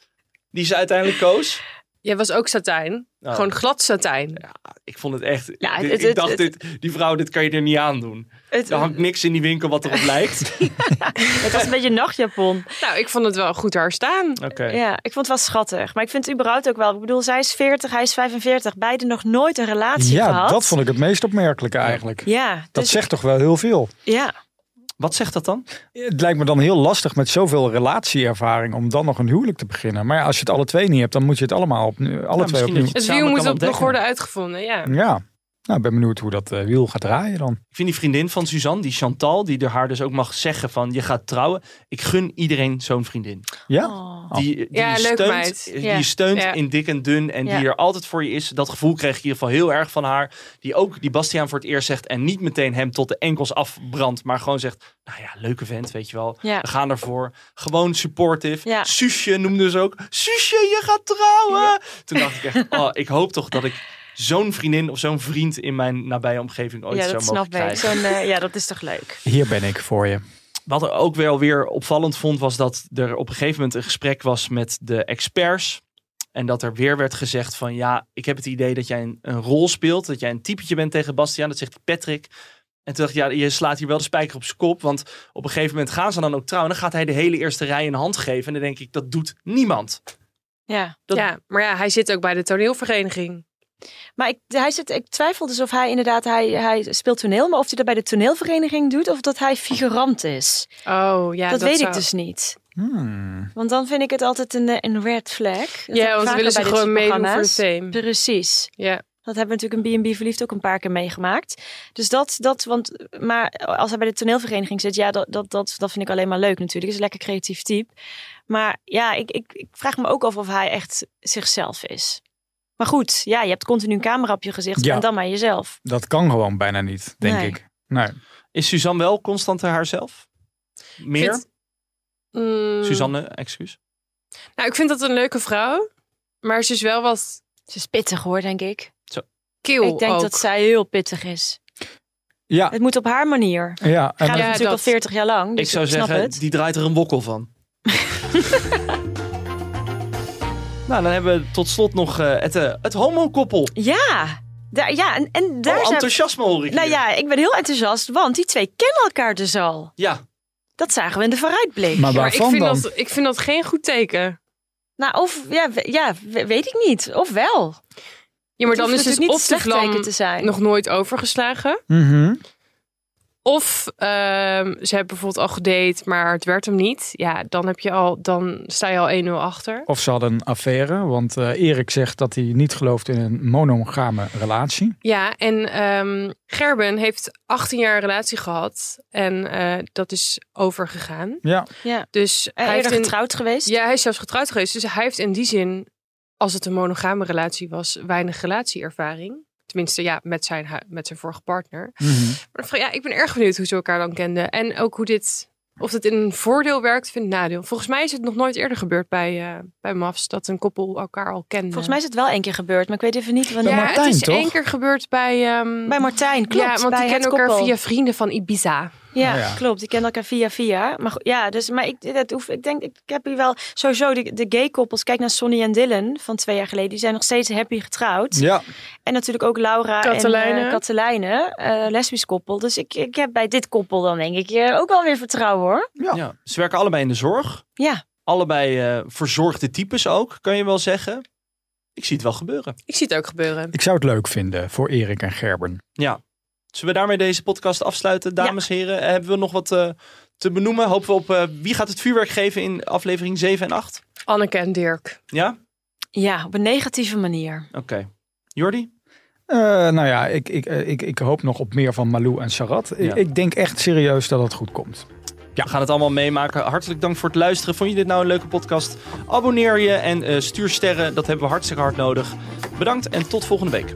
Die ze uiteindelijk koos. Jij was ook satijn. Oh. Gewoon glad satijn. Ik vond het echt... Ja, dit- het- ik het- dacht, het- dit, die vrouw, dit kan je er niet aan doen. Het, Er hangt niks in die winkel wat erop lijkt. het was een beetje een nachtjapon. Nou, ik vond het wel goed haar staan. Oké. Ja, ik vond het wel schattig. Maar ik vind het überhaupt ook wel. Ik bedoel, zij is 40, hij is 45. Beiden nog nooit een relatie Ja, gehad. dat vond ik het meest opmerkelijke eigenlijk. Ja, Dat dus- zegt toch wel heel veel. Ja, Wat zegt dat dan? Het lijkt me dan heel lastig met zoveel relatieervaring om dan nog een huwelijk te beginnen. Maar ja, als je het alle twee niet hebt, dan moet je het allemaal op, alle twee misschien opnieuw. Het wiel kan moet op nog worden uitgevonden, ja. Ja, nou, ik ben benieuwd hoe dat eh, wiel gaat draaien dan. Ik vind die vriendin van Suzanne, die Chantal, die er haar dus ook mag zeggen van je gaat trouwen. Ik gun iedereen zo'n vriendin. Ja? Oh. Die, die Ja, je leuk steunt, meid. Die Ja. je steunt Ja. in dik en dun en Ja. die er altijd voor je is. Dat gevoel kreeg ik in ieder geval heel erg van haar. Die ook die Bastiaan voor het eerst zegt en niet meteen hem tot de enkels afbrandt. Maar gewoon zegt, nou ja, leuke vent, weet je wel. Ja. We gaan ervoor. Gewoon supportive. Ja. Suusje noemde ze ook. Suusje, je gaat trouwen. Toen dacht ik echt, oh, ik hoop toch dat ik zo'n vriendin of zo'n vriend in mijn nabije omgeving ooit ja zou dat mogen snap ik. krijgen. Zo'n, eh, ja, dat is toch leuk. Hier ben ik voor je. Wat er ook wel weer opvallend vond, was dat er op een gegeven moment een gesprek was met de experts. En dat er weer werd gezegd van ja, ik heb het idee dat jij een, een rol speelt. Dat jij een typetje bent tegen Bastiaan. Dat zegt Patrick. En toen dacht ik, ja, je slaat hier wel de spijker op zijn kop. Want op een gegeven moment gaan ze dan ook trouwen. Dan gaat hij de hele eerste rij een hand geven. En dan denk ik, dat doet niemand. Ja. Dat- Ja, maar ja, hij zit ook bij de toneelvereniging. Maar ik, hij zit, ik twijfel dus of hij inderdaad, hij, hij speelt toneel, maar of hij dat bij de toneelvereniging doet of dat hij figurant is. Oh, ja. dat, weet zou- ik dus niet. Hmm. Want dan vind ik het altijd een, eh, een red flag. Dat Ja, want willen ze gewoon meedoen voor fame. Precies. Ja. Dat hebben we natuurlijk een B&B Verliefd ook een paar keer meegemaakt. Dus dat, dat want, maar als hij bij de toneelvereniging zit, ja, dat, dat, dat, dat vind ik alleen maar leuk natuurlijk. Is een lekker creatief type. Maar ja, ik, ik, ik vraag me ook af of hij echt zichzelf is. Maar goed, ja, je hebt continu een camera op je gezicht. Ja. En dan maar jezelf. Dat kan gewoon bijna niet, denk Nee. ik. Nee. Is Suzanne wel constant haarzelf? Meer? Vind- Mm, Suzanne, excuus. Nou, ik vind dat een leuke vrouw. Maar ze is wel wat Ze is pittig hoor, denk ik. kil ik denk ook. dat zij heel pittig is. Ja, Het moet op haar manier. ja. En Gaat Ja, natuurlijk al dat. 40 jaar lang. Dus ik zou snap zeggen, het. die draait er een wokkel van. nou, dan hebben we tot slot nog eh, het, eh, het homokoppel. Ja, daar, ja en, en daar Oh, zijn... enthousiasme hoor ik Nou hier. ja, ik ben heel enthousiast, want die twee kennen elkaar dus al. Ja, Dat zagen we in de vooruitblik. Maar ik waarvan vind, dan? dat, ik vind dat geen goed teken. Nou, of ja, we- ja, we- weet ik niet. Of wel. Ja, maar Het dan is dus natuurlijk niet of slecht teken te zijn. nog nooit overgeslagen. Mhm. Of ehm, ze hebben bijvoorbeeld al gedate, maar het werd hem niet. Ja, dan, heb je al, dan sta je al 1-0 achter. Of ze hadden een affaire, want eh, Erik zegt dat hij niet gelooft in een monogame relatie. Ja, en ehm, Gerben heeft 18 jaar een relatie gehad. En eh, dat is overgegaan. Ja, Ja. Dus Hij in, getrouwd geweest. Ja, hij is zelfs getrouwd geweest. Dus hij heeft in die zin, als het een monogame relatie was, weinig relatieervaring. Tenminste, ja, met zijn, met zijn vorige partner. Mhm. Maar dan ja, ik ben erg benieuwd hoe ze elkaar dan kenden. En ook hoe dit, of het in een voordeel werkt of in een nadeel. Volgens mij is het nog nooit eerder gebeurd bij, eh bij MAFS dat een koppel elkaar al kende. Volgens mij is het wel één keer gebeurd, maar ik weet even niet wanneer. ja, Martijn, het is toch? één keer gebeurd bij... ehm, Bij Martijn, klopt. ja, want bij die kennen elkaar koppel. via vrienden van Ibiza. Ja, ja. klopt. Die kennen elkaar via via. Maar goed, ja, dus, maar ik, dat hoef, ik denk, ik heb hier wel sowieso de, de gay koppels. Kijk naar Sonny en Dylan van twee jaar geleden. Die zijn nog steeds happy getrouwd. ja. En natuurlijk ook Laura Katelijne. en uh, Katelijne, eh, lesbisch koppel. Dus ik, ik heb bij dit koppel dan denk ik eh, ook wel weer vertrouwen hoor. ja. Ze werken allebei in de zorg. Ja, Allebei eh, verzorgde types ook, kan je wel zeggen. Ik zie het wel gebeuren. Ik zie het ook gebeuren. Ik zou het leuk vinden voor Erik en Gerben. Ja. Zullen we daarmee deze podcast afsluiten, dames en heren? Hebben we nog wat eh, te benoemen? Hopen we op eh, wie gaat het vuurwerk geven in aflevering 7 en 8? Anneke en Dirk. Ja? ja, op een negatieve manier. Oké. Jordi? Eh, nou ja, ik, ik, eh, ik, ik hoop nog op meer van Malou en Sarat. Ik- Ja. Ik denk echt serieus dat het goed komt. Ja. We gaan het allemaal meemaken. Hartelijk dank voor het luisteren. Vond je dit nou een leuke podcast? Abonneer je en eh, stuur sterren. Dat hebben we hartstikke hard nodig. Bedankt en tot volgende week.